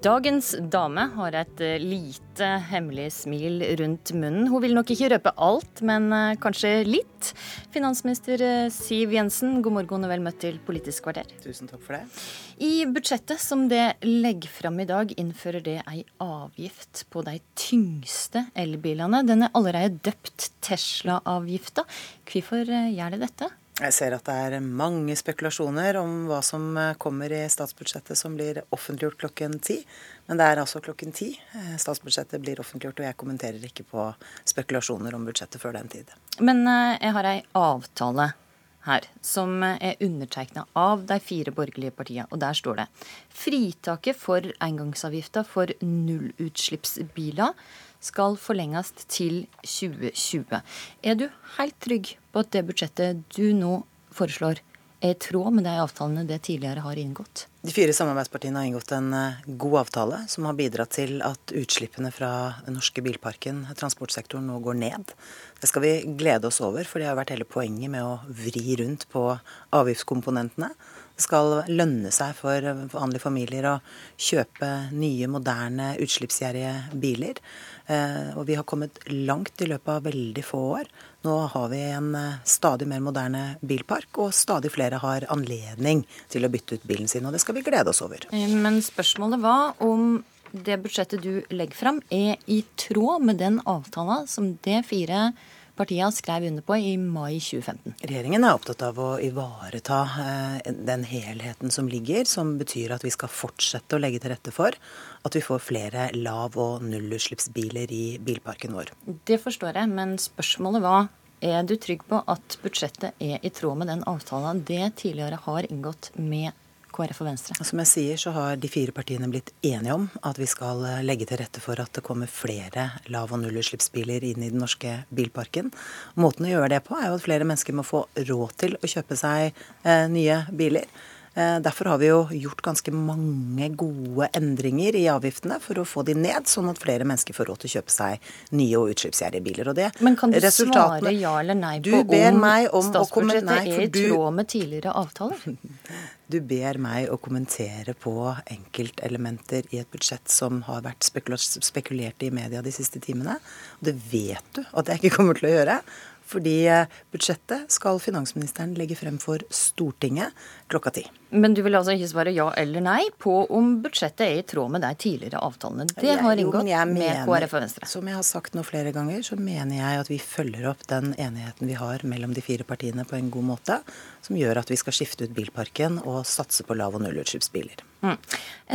Dagens dame har et eh, lite hemmelig smil rundt munnen. Hun vil nok ikke røpe alt, men eh, kanskje litt. Finansminister eh, Siv Jensen, god morgen og vel møtt til Politisk kvarter. Tusen takk for det. I budsjettet som det legger fram i dag, innfører det ei avgift på de tyngste elbilene. Den er allerede døpt Tesla-avgifta. Hvorfor gjør det dette? Jeg ser at det er mange spekulasjoner om hva som eh, kommer i statsbudsjettet som blir offentliggjort klokken ti. Men det er altså klokken ti eh, statsbudsjettet blir offentliggjort, og jeg kommenterer ikke på spekulasjoner om budsjettet før den tid. Men eh, jeg har ei avtale her som er undertegna av de fire borgerlige partiene, og der står det fritaket for engangsavgifta for nullutslippsbiler skal forlenges til 2020. Er du helt trygg på at det budsjettet du nå foreslår, i tråd med de avtalene det tidligere har inngått? De fire samarbeidspartiene har inngått en eh, god avtale som har bidratt til at utslippene fra den norske bilparken, transportsektoren, nå går ned. Det skal vi glede oss over, for det har vært hele poenget med å vri rundt på avgiftskomponentene. Det skal lønne seg for vanlige familier å kjøpe nye, moderne, utslippsgjerrige biler. Eh, og vi har kommet langt i løpet av veldig få år. Nå har vi en eh, stadig mer moderne bilpark, og stadig flere har anledning til å bytte ut bilen sin. Og det skal vi glede oss over. Eh, men spørsmålet var om det budsjettet du legger fram, er i tråd med den avtalen som det fire partiene skrev under på i mai 2015. Regjeringen er opptatt av å ivareta eh, den helheten som ligger, som betyr at vi skal fortsette å legge til rette for at vi får flere lav- og nullutslippsbiler i bilparken vår. Det forstår jeg, men spørsmålet var er du trygg på at budsjettet er i tråd med den avtalen det tidligere har inngått med KrF og Venstre? Som jeg sier, så har de fire partiene blitt enige om at vi skal eh, legge til rette for at det kommer flere lav- og nullutslippsbiler inn i den norske bilparken. Måten å gjøre det på er jo at flere mennesker må få råd til å kjøpe seg eh, nye biler. Eh, derfor har vi jo gjort ganske mange gode endringer i avgiftene for å få de ned, sånn at flere mennesker får råd til å kjøpe seg nye og utslippsgjerrige biler. Det, Men kan du svare ja eller nei på om, om statsbudsjettet nei, er i tråd med tidligere avtaler? Du ber meg å kommentere på enkeltelementer i et budsjett som har vært spekulert i media de siste timene. Det vet du at jeg ikke kommer til å gjøre. Fordi eh, budsjettet skal finansministeren legge frem for Stortinget klokka ti. Men du vil altså ikke svare ja eller nei på om budsjettet er i tråd med de tidligere avtalene? Det har inngått jo, med KrF og Venstre. Som jeg har sagt nå flere ganger, så mener jeg at vi følger opp den enigheten vi har mellom de fire partiene på en god måte, som gjør at vi skal skifte ut bilparken og satse på lav- og nullutslippsbiler. Mm.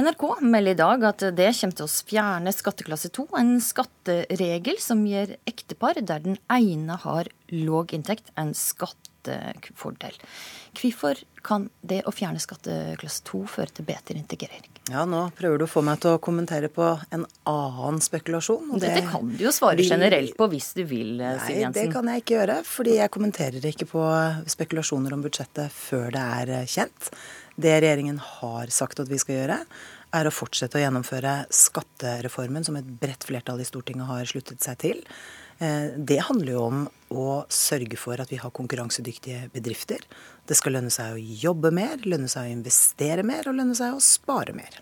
NRK melder i dag at det kommer til å fjerne skatteklasse 2, en skatteregel som gir ektepar der den ene har låg inntekt, en skattefordel. Hvorfor kan det å fjerne skatteklasse 2 føre til bedre integrering? Ja, Nå prøver du å få meg til å kommentere på en annen spekulasjon. Det, Dette kan du jo svare vil... generelt på hvis du vil, eh, Siv Jensen. Nei, det kan jeg ikke gjøre. Fordi jeg kommenterer ikke på spekulasjoner om budsjettet før det er eh, kjent. Det regjeringen har sagt at vi skal gjøre, er å fortsette å gjennomføre skattereformen som et bredt flertall i Stortinget har sluttet seg til. Eh, det handler jo om å sørge for at vi har konkurransedyktige bedrifter. Det skal lønne seg å jobbe mer, lønne seg å investere mer og lønne seg å spare mer.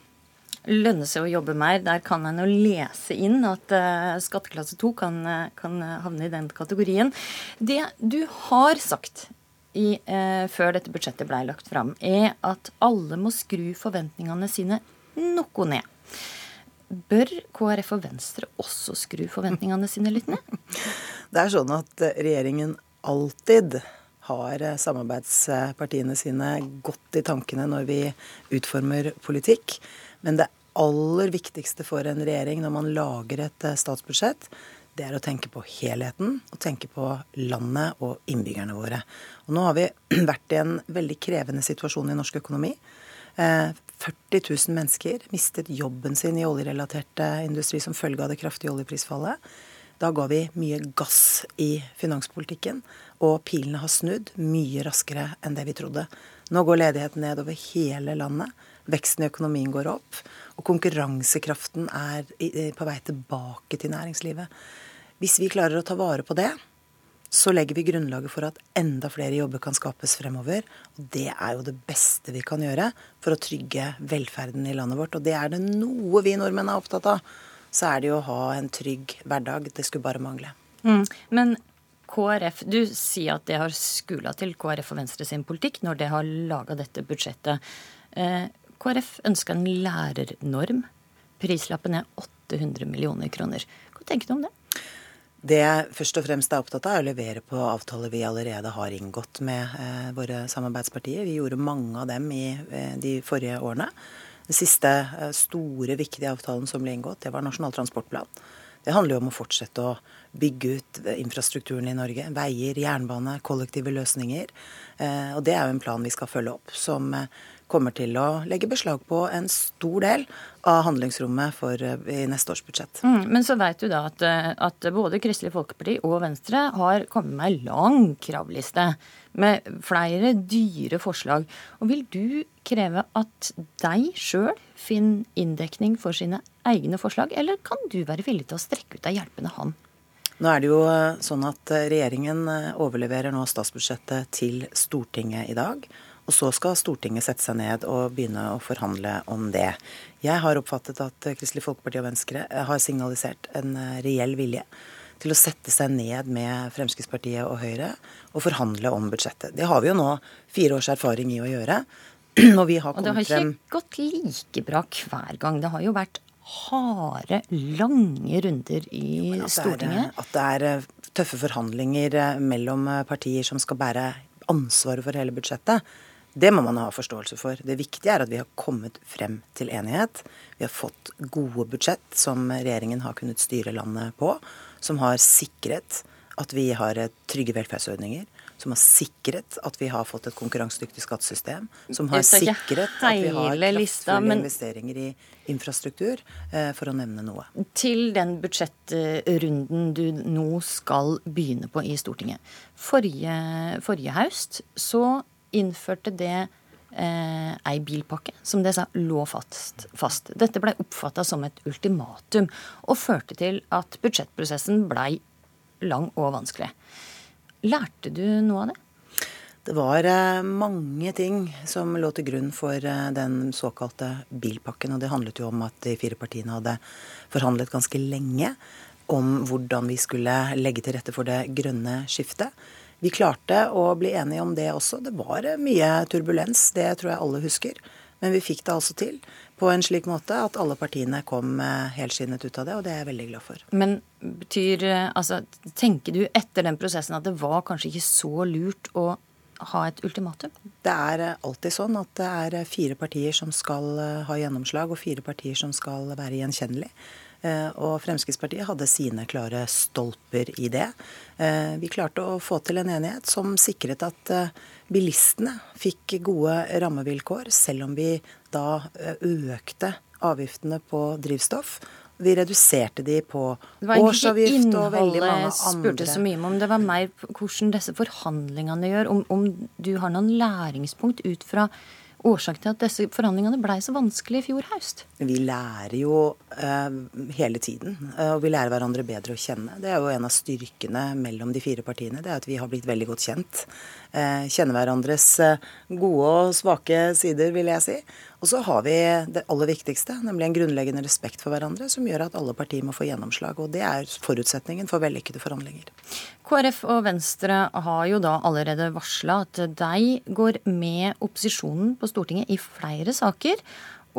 Lønne seg å jobbe mer, der kan en jo lese inn at uh, skatteklasse 2 kan, kan, havne i den kategorien. Det du har sagt i, uh, før dette budsjettet ble lagt fram, er at alle må skru forventningene sine noe ned. Bør KrF og Venstre også skru forventningene sine litt ned? Det er sånn at regjeringen alltid har samarbeidspartiene sine godt i tankene når vi utformer politikk. Men det aller viktigste for en regjering når man lager et statsbudsjett, det er å tenke på helheten og tenke på landet og innbyggerne våre. Og nå har vi vært i en veldig krevende situasjon i norsk økonomi. 40 eh, 000 mennesker mistet jobben sin i oljerelatert industri som følge av det kraftige oljeprisfallet. Da ga vi mye gass i finanspolitikken, og pilene har snudd mye raskere enn det vi trodde. Nå går ledigheten ned over hele landet. Veksten i økonomien går opp. Og konkurransekraften er på vei tilbake til næringslivet. Hvis vi klarer å ta vare på det, så legger vi grunnlaget for at enda flere jobber kan skapes fremover. Og det er jo det beste vi kan gjøre for å trygge velferden i landet vårt. Og det er det noe vi nordmenn er opptatt av, så er det jo å ha en trygg hverdag. Det skulle bare mangle. Mm. Men KrF, du sier at det har skula til KrF og Venstre sin politikk når det har laga dette budsjettet. Eh, KrF ønsker en lærernorm. Prislappen er 800 millioner kroner. Hva tenker du om det? Det jeg først og fremst er opptatt av, er å levere på avtaler vi allerede har inngått med eh, våre samarbeidspartier. Vi gjorde mange av dem i eh, de forrige årene. Den siste eh, store, viktige avtalen som ble inngått, det var Nasjonal transportplan. Det handler jo om å fortsette å bygge ut eh, infrastrukturen i Norge. Veier, jernbane, kollektive løsninger. Eh, og det er jo en plan vi skal følge opp, som kommer til å legge beslag på en stor del av handlingsrommet for, eh, i neste års budsjett. Mm, men så vet du da at, eh, at, både Kristelig Folkeparti og Venstre har kommet med en lang kravliste med flere dyre forslag. Og vil du kreve at de sjøl finner inndekning for sine egne forslag, eller kan du være villig til å strekke ut ei hjelpende hånd? Nå er det jo eh, sånn at regjeringen overleverer nå statsbudsjettet til Stortinget i dag. Og så skal Stortinget sette seg ned og begynne å forhandle om det. Jeg har oppfattet at Kristelig Folkeparti og Venstre har signalisert en eh, reell vilje til å sette seg ned med Fremskrittspartiet og Høyre og forhandle om budsjettet. Det har vi jo nå fire års erfaring i å gjøre. Og, vi har og det har ikke frem... gått like bra hver gang. Det har jo vært harde, lange runder i jo, at Stortinget. Er, at det er eh, tøffe forhandlinger eh, mellom partier som skal bære ansvaret for hele budsjettet. Det må man ha forståelse for. Det viktige er at vi har kommet frem til enighet. Vi har fått gode budsjett som regjeringen har kunnet styre landet på. Som har sikret at vi har trygge velferdsordninger. Som har sikret at vi har fått et konkurransedyktig skattesystem. Som har sikret at vi har kraftfulle investeringer i infrastruktur, eh, for å nevne noe. Til den budsjettrunden du nå skal begynne på i Stortinget. Forrige, forrige høst så innførte det eh, ei bilpakke som det sa lå fast. fast. Dette ble oppfatta som et ultimatum, og førte til at budsjettprosessen blei lang og vanskelig. Lærte du noe av det? Det var eh, mange ting som lå til grunn for eh, den såkalte bilpakken. Og det handlet jo om at de fire partiene hadde forhandlet ganske lenge om hvordan vi skulle legge til rette for det grønne skiftet. Vi klarte å bli enige om det også. Det var mye turbulens, det tror jeg alle husker. Men vi fikk det altså til på en slik måte at alle partiene kom eh, helskinnet ut av det, og det er jeg veldig glad for. Men betyr, eh, altså, tenker du etter den prosessen at det var kanskje ikke så lurt å ha et ultimatum? Det er eh, alltid sånn at det er fire partier som skal ha gjennomslag, og fire partier som skal være gjenkjennelige. Eh, og Fremskrittspartiet hadde sine klare stolper i det. Eh, vi klarte å få til en enighet som sikret at eh, bilistene fikk gode rammevilkår, selv om vi da økte avgiftene på drivstoff. Vi reduserte de på årsavgift og veldig mange andre. Det var ikke innholdet jeg spurte så mye om, det var mer hvordan disse forhandlingene gjør. Om, om du har noen læringspunkt ut fra årsak til at disse forhandlingene blei så vanskelig i fjor høst? Vi lærer jo eh, hele tiden, eh, og vi lærer hverandre bedre å kjenne. Det er jo en av styrkene mellom de fire partiene. Det er at vi har blitt veldig godt kjent. Eh, kjenner hverandres eh, gode og svake sider, vil jeg si. Og så har vi det aller viktigste, nemlig en grunnleggende respekt for hverandre, som gjør at alle partier må få gjennomslag. Og det er forutsetningen for vellykkede forhandlinger. KrF og Venstre har jo da allerede varsla at de går med opposisjonen på Stortinget i flere saker.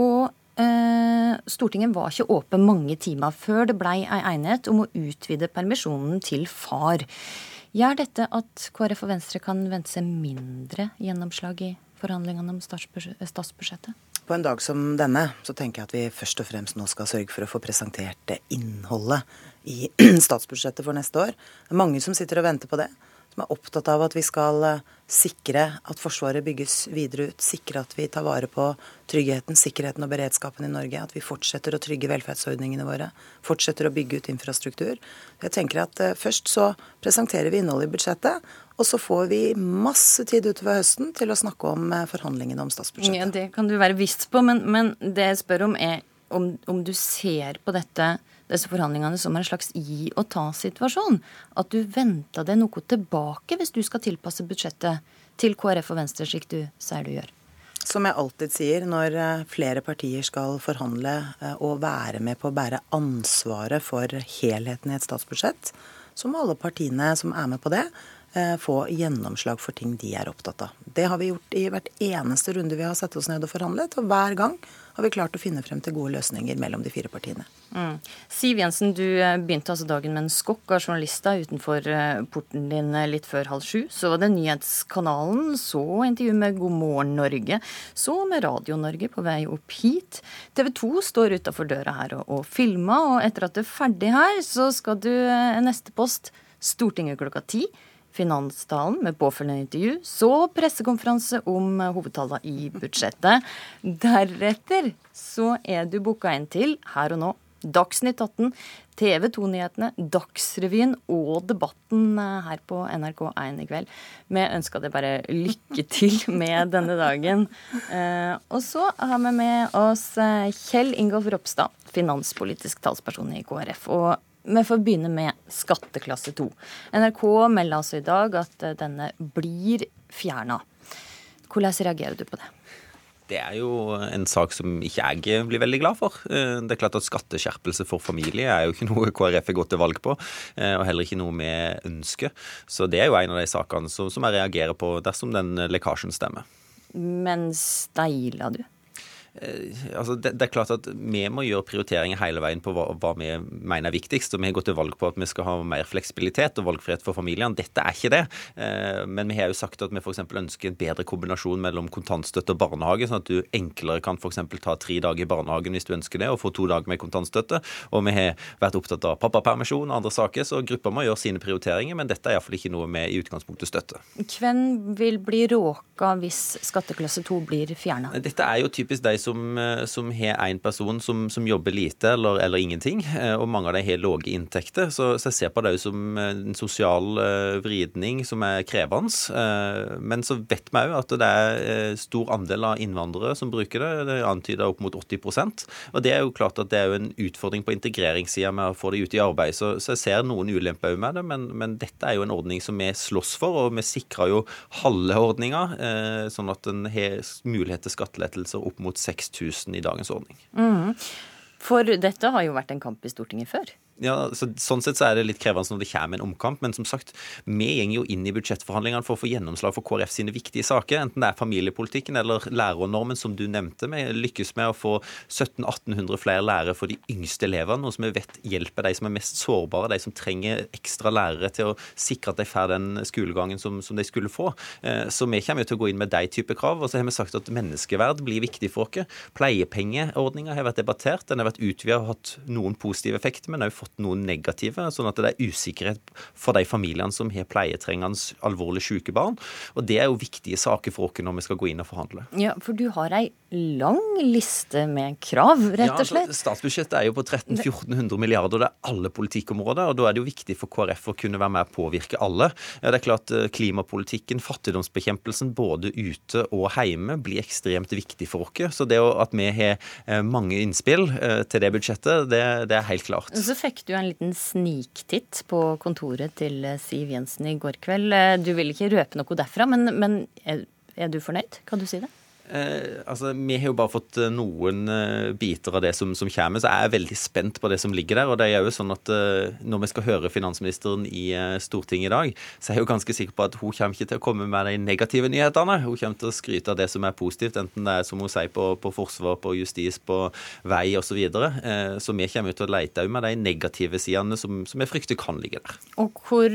Og eh, Stortinget var ikke åpen mange timer før det blei ei enighet om å utvide permisjonen til far. Gjør dette at KrF og Venstre kan vente seg mindre gjennomslag i forhandlingene om statsbudsjettet? På en dag som denne så tenker jeg at vi først og fremst nå skal sørge for å få presentert innholdet i statsbudsjettet for neste år. Det er mange som sitter og venter på det. Som er opptatt av at vi skal eh, sikre at Forsvaret bygges videre ut. Sikre at vi tar vare på tryggheten, sikkerheten og beredskapen i Norge. At vi fortsetter å trygge velferdsordningene våre. Fortsetter å bygge ut infrastruktur. Jeg tenker at eh, Først så presenterer vi innholdet i budsjettet. Og så får vi masse tid utover høsten til å snakke om eh, forhandlingene om statsbudsjettet. Ja, Det kan du være visst på, men, men det jeg spør om er om, om, du ser på dette, disse forhandlingene som en slags gi og ta-situasjon. At du venter deg noe tilbake hvis du skal tilpasse budsjettet til KrF og Venstre, slik du sier du gjør. Som jeg alltid sier, når eh, flere partier skal forhandle eh, og være med på å bære ansvaret for helheten i et statsbudsjett, så må alle partiene som er med på det, få gjennomslag for ting de er opptatt av. Det har vi gjort i hvert eneste runde vi har satt oss ned og forhandlet, og hver gang har vi klart å finne frem til gode løsninger mellom de fire partiene. Mm. Siv Jensen, du eh, begynte altså dagen med en skokk av journalister utenfor eh, porten din litt før halv sju. Så var det Nyhetskanalen, så intervju med God morgen Norge, så med Radio Norge på vei opp hit. TV 2 står utafor døra her og, og filmer, og etter at du er ferdig her, så skal du neste post Stortinget klokka ti finanstalen med påfølgende intervju, så pressekonferanse om hovedtallene i budsjettet. Deretter så er du booka inn til Her og nå, Dagsnytt 18, TV 2-nyhetene, Dagsrevyen og Debatten her på NRK1 i kveld. Vi ønsker deg bare lykke til med denne dagen. Eh, og så har vi med oss eh, Kjell Ingolf Ropstad, finanspolitisk talsperson i KrF. og vi får begynne med skatteklasse 2. NRK melder altså i dag at eh, denne blir fjerna. Hvordan reagerer du på det? Det er jo en sak som ikke jeg blir veldig glad for. Eh, det er klart at Skatteskjerpelse for familie er jo ikke noe KrF har gått til valg på, eh, og heller ikke noe vi ønsker. Så det er jo en av de sakene som jeg reagerer på dersom den lekkasjen stemmer. Men steiler du? Eh, altså det, det, er klart at Vi må gjøre prioriteringer hele veien på hva, hva, vi mener er viktigst. og Vi har gått til valg på at vi skal ha mer fleksibilitet og valgfrihet for familiene. Dette er ikke det. Eh, men vi har jo sagt at vi f.eks. ønsker en bedre kombinasjon mellom kontantstøtte og barnehage, sånn at du enklere kan f.eks. ta tre dager i barnehagen hvis du ønsker det, og få to dager med kontantstøtte. Og vi har vært opptatt av pappapermisjon og andre saker, så gruppa må gjøre sine prioriteringer. Men dette er iallfall ikke noe vi i utgangspunktet støtter. Hvem vil bli råka hvis skatteklasse 2 blir fjerna? Dette er jo typisk de som, eh, som har én person som, som, jobber lite eller, eller, ingenting, eh, og mange av dem har lave inntekter. Så, så, jeg ser på det som en sosial uh, vridning som er krevende. Men så vet vi òg at det er stor andel av innvandrere som bruker det. Det er antyda opp mot 80% Og det er jo klart at det er jo en utfordring på integreringssida med å få det ut i arbeid. Så, så jeg ser noen ulemper med det, men, men, dette er jo en ordning som vi slåss for, og vi sikrer jo halve ordninga, sånn at en har mulighet til skattelettelser opp mot 6 6000 i dagens ordning. Mm. For dette har jo vært en kamp i Stortinget før? Ja, så, Sånn sett så er det litt krevende når det kommer en omkamp. Men som sagt, vi går jo inn i budsjettforhandlingene for å få gjennomslag for KrF sine viktige saker. Enten det er familiepolitikken eller lærernormen, som du nevnte. Vi lykkes med å få 1700-1800 flere lærere for de yngste elevene, noe som vi vet hjelper de som er mest sårbare, de som trenger ekstra lærere til å sikre at de får den skolegangen som, som de skulle få. Eh, så vi kommer jo til å gå inn med de type krav. Og så har vi sagt at menneskeverd blir viktig for oss. Pleiepengeordninga har vært debattert. Den har vært utvida og hatt noen positive effekter, men også fått noen negative, sånn at det er usikkerhet for de familiene som har pleietrengende alvorlig syke barn. Og det er jo viktige saker for oss når vi skal gå inn og forhandle. Ja, for du har ei lang liste med krav, rett og slett. Ja, altså, statsbudsjettet er jo på 1300-1400 milliarder, det er alle politikkområder. og Da er det jo viktig for KrF å kunne være med å påvirke alle. Ja, det er klart eh, Klimapolitikken, fattigdomsbekjempelsen både ute og hjemme blir ekstremt viktig for oss. Så det at vi har eh, mange innspill eh, til det budsjettet, det, det er helt klart. Så fikk du en liten sniktitt på kontoret til Siv Jensen i går kveld. Du vil ikke røpe noe derfra, men, men er, er du fornøyd? Kan du si det? Eh, altså, Vi har jo bare fått eh, noen eh, biter av det som, som, kommer, så jeg er veldig spent på det som ligger der. og det er jo sånn at eh, Når vi skal høre finansministeren i eh, Stortinget i dag, så er jeg jo ganske sikker på at hun kommer ikke til å komme med de negative nyhetene. Hun kommer til å skryte av det som er positivt, enten det er som hun sier på, på forsvar, på justis, på vei osv. Så, videre. eh, så vi kommer jo til å lete med de negative sidene som, som jeg frykter kan ligge der. Og hvor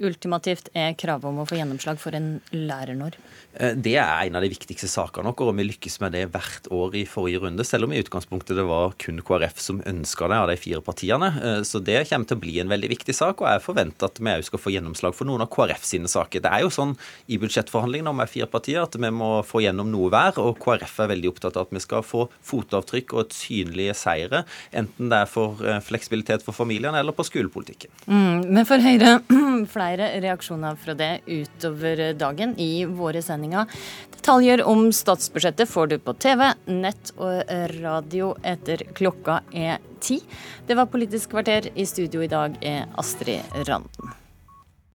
ultimativt er kravet om å få gjennomslag for en lærernorm? Eh, det er en av de viktigste sakene våre, og vi lykkes med det hvert år i forrige runde. Selv om i utgangspunktet det var kun KrF som ønska det, av de fire partiene. Eh, så det kommer til å bli en veldig viktig sak, og jeg forventer at vi òg skal få gjennomslag for noen av KrF sine saker. Det er jo sånn i budsjettforhandlingene med fire partier at vi må få gjennom noe hver, og KrF er veldig opptatt av at vi skal få fotavtrykk og synlige seire, enten det er for eh, fleksibilitet for familiene eller på skolepolitikken. Mm, men for Høyre, flere flere reaksjoner fra det utover dagen i våre sendinger. Detaljer om statsbudsjettet får du på TV, nett og radio etter klokka er ti. Det var Politisk kvarter. I studio i dag er Astrid Randen.